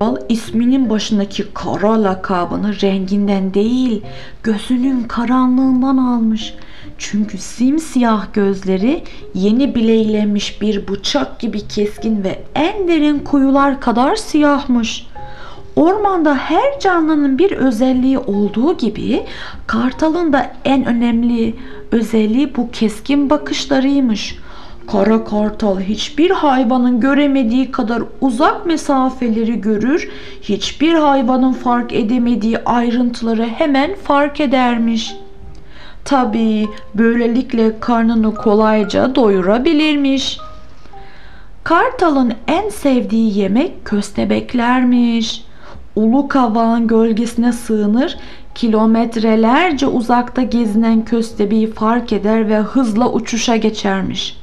Al isminin başındaki kara lakabını renginden değil, gözünün karanlığından almış. Çünkü simsiyah gözleri yeni bileylenmiş bir bıçak gibi keskin ve en derin kuyular kadar siyahmış. Ormanda her canlının bir özelliği olduğu gibi kartalın da en önemli özelliği bu keskin bakışlarıymış. Kara kartal hiçbir hayvanın göremediği kadar uzak mesafeleri görür, hiçbir hayvanın fark edemediği ayrıntıları hemen fark edermiş. Tabii böylelikle karnını kolayca doyurabilirmiş. Kartalın en sevdiği yemek köstebeklermiş. Ulu kavağın gölgesine sığınır, kilometrelerce uzakta gezinen köstebeği fark eder ve hızla uçuşa geçermiş.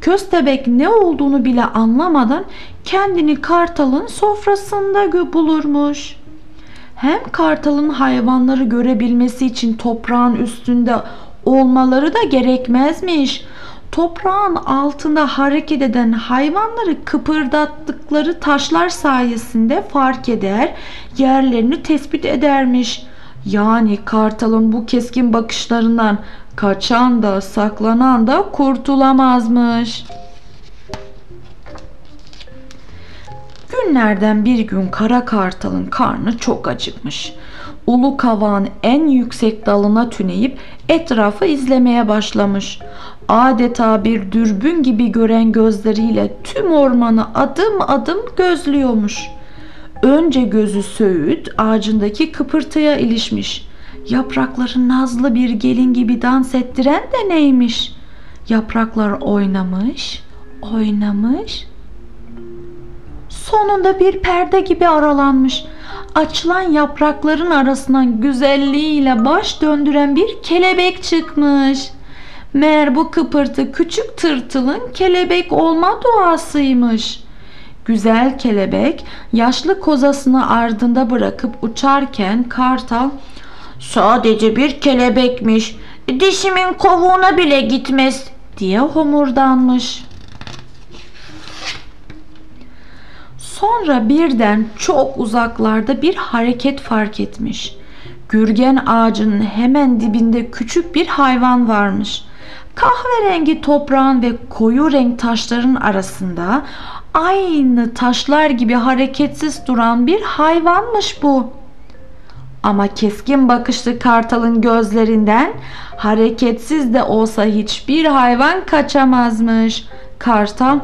Köstebek ne olduğunu bile anlamadan kendini kartalın sofrasında bulurmuş. Hem kartalın hayvanları görebilmesi için toprağın üstünde olmaları da gerekmezmiş. Toprağın altında hareket eden hayvanları kıpırdattıkları taşlar sayesinde fark eder, yerlerini tespit edermiş. Yani kartalın bu keskin bakışlarından kaçan da saklanan da kurtulamazmış. Günlerden bir gün kara kartalın karnı çok acıkmış. Ulu kavağın en yüksek dalına tüneyip etrafı izlemeye başlamış. Adeta bir dürbün gibi gören gözleriyle tüm ormanı adım adım gözlüyormuş. Önce gözü söğüt ağacındaki kıpırtıya ilişmiş. Yaprakları nazlı bir gelin gibi dans ettiren de neymiş? Yapraklar oynamış, oynamış. Sonunda bir perde gibi aralanmış. Açılan yaprakların arasından güzelliğiyle baş döndüren bir kelebek çıkmış. Meğer bu kıpırtı küçük tırtılın kelebek olma duasıymış. Güzel kelebek yaşlı kozasını ardında bırakıp uçarken kartal sadece bir kelebekmiş dişimin kovuğuna bile gitmez diye homurdanmış. Sonra birden çok uzaklarda bir hareket fark etmiş. Gürgen ağacının hemen dibinde küçük bir hayvan varmış. Kahverengi toprağın ve koyu renk taşların arasında aynı taşlar gibi hareketsiz duran bir hayvanmış bu. Ama keskin bakışlı kartalın gözlerinden hareketsiz de olsa hiçbir hayvan kaçamazmış. Kartal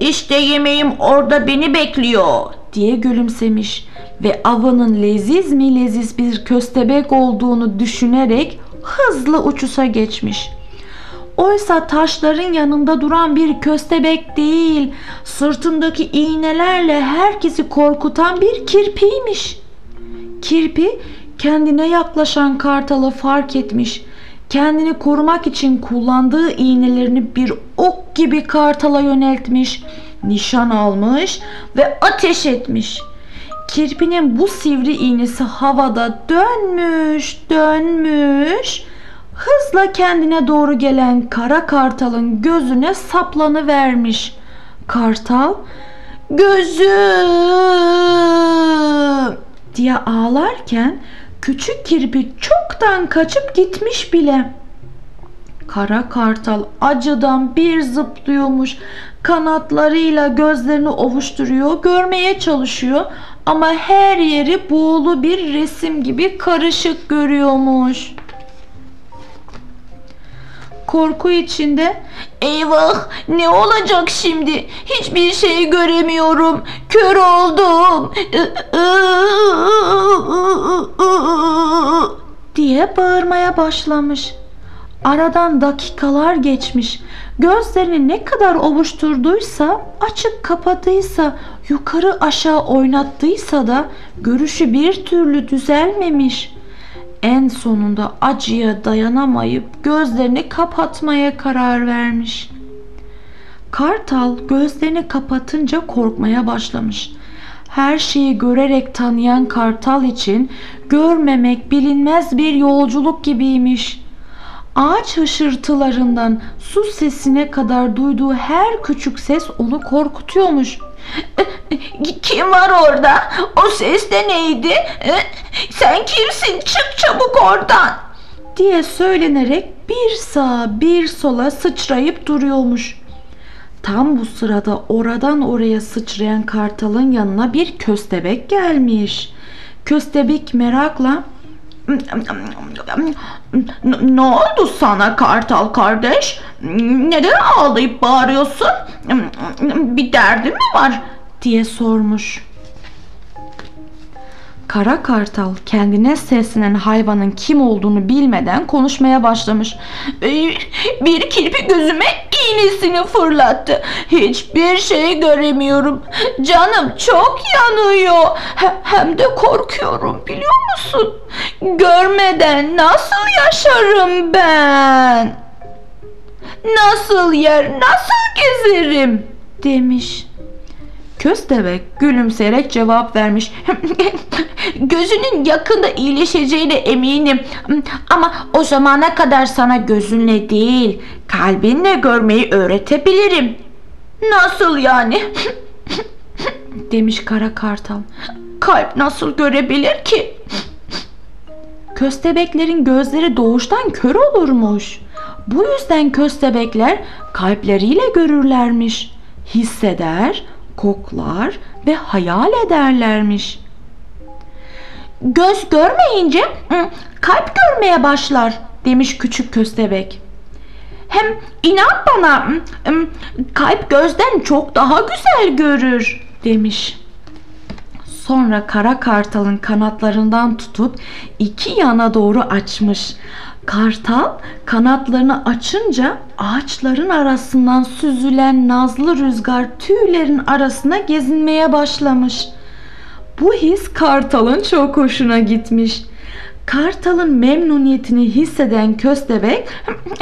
işte yemeğim orada beni bekliyor diye gülümsemiş ve avının leziz mi leziz bir köstebek olduğunu düşünerek hızlı uçuşa geçmiş. Oysa taşların yanında duran bir köstebek değil, sırtındaki iğnelerle herkesi korkutan bir kirpiymiş. Kirpi kendine yaklaşan kartalı fark etmiş. Kendini korumak için kullandığı iğnelerini bir ok gibi kartala yöneltmiş. Nişan almış ve ateş etmiş. Kirpinin bu sivri iğnesi havada dönmüş, dönmüş. Hızla kendine doğru gelen kara kartalın gözüne saplanı vermiş. Kartal gözüm diye ağlarken küçük kirpi çoktan kaçıp gitmiş bile. Kara kartal acıdan bir zıplıyormuş. Kanatlarıyla gözlerini ovuşturuyor, görmeye çalışıyor ama her yeri buğulu bir resim gibi karışık görüyormuş. Korku içinde eyvah ne olacak şimdi hiçbir şey göremiyorum kör oldum diye bağırmaya başlamış. Aradan dakikalar geçmiş. Gözlerini ne kadar ovuşturduysa, açıp kapadıysa, yukarı aşağı oynattıysa da görüşü bir türlü düzelmemiş. En sonunda acıya dayanamayıp gözlerini kapatmaya karar vermiş. Kartal gözlerini kapatınca korkmaya başlamış. Her şeyi görerek tanıyan kartal için görmemek bilinmez bir yolculuk gibiymiş. ağaç hışırtılarından su sesine kadar duyduğu her küçük ses onu korkutuyormuş. Kim var orada? O ses de neydi? Sen kimsin? Çık çabuk oradan. diye söylenerek bir sağa bir sola sıçrayıp duruyormuş. Tam bu sırada oradan oraya sıçrayan kartalın yanına bir köstebek gelmiş. Köstebek merakla Ne oldu sana kartal kardeş? Neden ağlayıp bağırıyorsun? Bir derdin mi var? diye sormuş. Kara kartal kendine seslenen hayvanın kim olduğunu bilmeden konuşmaya başlamış. Bir, kirpi gözüme iğnesini fırlattı. Hiçbir şey göremiyorum. Canım çok yanıyor. He- Hem de korkuyorum biliyor musun? Görmeden nasıl yaşarım ben? Nasıl yer, nasıl gezerim? demiş. Köstebek gülümseyerek cevap vermiş. Gözünün yakında iyileşeceğine eminim. Ama o zamana kadar sana gözünle değil, kalbinle görmeyi öğretebilirim. Nasıl yani? demiş kara kartal. Kalp nasıl görebilir ki? Köstebeklerin gözleri doğuştan kör olurmuş. Bu yüzden köstebekler kalpleriyle görürlermiş. Hisseder, koklar ve hayal ederlermiş. Göz görmeyince kalp görmeye başlar demiş küçük köstebek. Hem inan bana kalp gözden çok daha güzel görür demiş. Sonra kara kartalın kanatlarından tutup iki yana doğru açmış. Kartal kanatlarını açınca ağaçların arasından süzülen nazlı rüzgar tüylerin arasına gezinmeye başlamış. Bu his kartalın çok hoşuna gitmiş. Kartalın memnuniyetini hisseden köstebek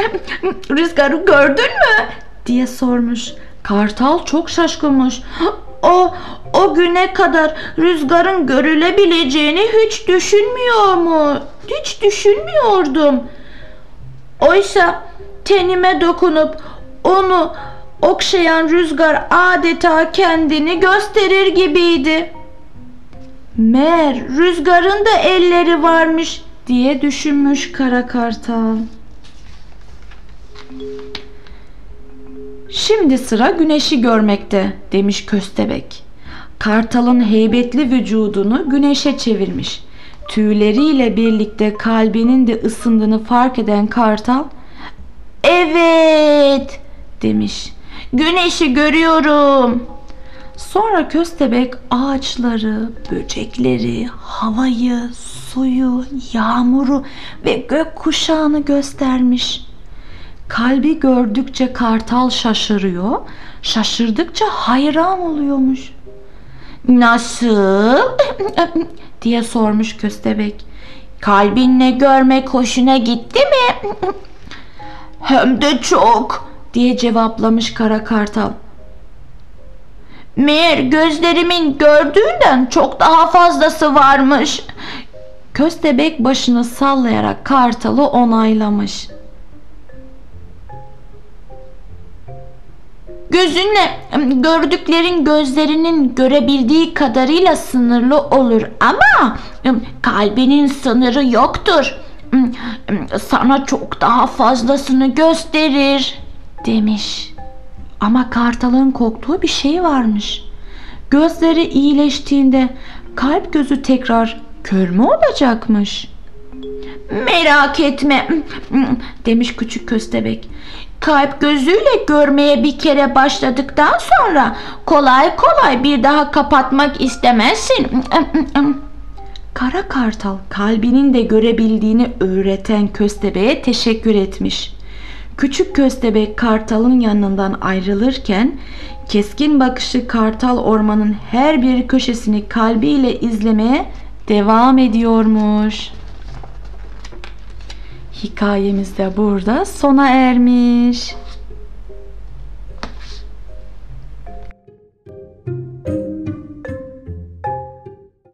Rüzgarı gördün mü? diye sormuş. Kartal çok şaşkınmış. O o güne kadar rüzgarın görülebileceğini hiç düşünmüyor mu? Hiç düşünmüyordum. Oysa tenime dokunup onu okşayan rüzgar adeta kendini gösterir gibiydi. Meğer rüzgarın da elleri varmış diye düşünmüş kara kartal. Şimdi sıra güneşi görmekte demiş köstebek. Kartalın heybetli vücudunu güneşe çevirmiş. Tüyleriyle birlikte kalbinin de ısındığını fark eden kartal Evet demiş. güneşi görüyorum. Sonra köstebek ağaçları, böcekleri, havayı, suyu, yağmuru ve gök kuşağını göstermiş. Kalbi gördükçe kartal şaşırıyor, şaşırdıkça hayran oluyormuş. Nasıl? Diye sormuş köstebek. Kalbinle görmek hoşuna gitti mi? Hem de çok diye cevaplamış kara kartal. Meğer gözlerimin gördüğünden çok daha fazlası varmış. Köstebek başını sallayarak kartalı onaylamış. Gözünle gördüklerin gözlerinin görebildiği kadarıyla sınırlı olur ama kalbinin sınırı yoktur. Sana çok daha fazlasını gösterir demiş. Ama kartalın korktuğu bir şey varmış. Gözleri iyileştiğinde kalp gözü tekrar kör mü olacakmış? Merak etme demiş küçük köstebek. Kalp gözüyle görmeye bir kere başladıktan sonra kolay kolay bir daha kapatmak istemezsin. Kara kartal kalbinin de görebildiğini öğreten köstebeğe teşekkür etmiş. Küçük köstebek kartalın yanından ayrılırken keskin bakışı kartal ormanın her bir köşesini kalbiyle izlemeye devam ediyormuş. Hikayemiz de burada sona ermiş.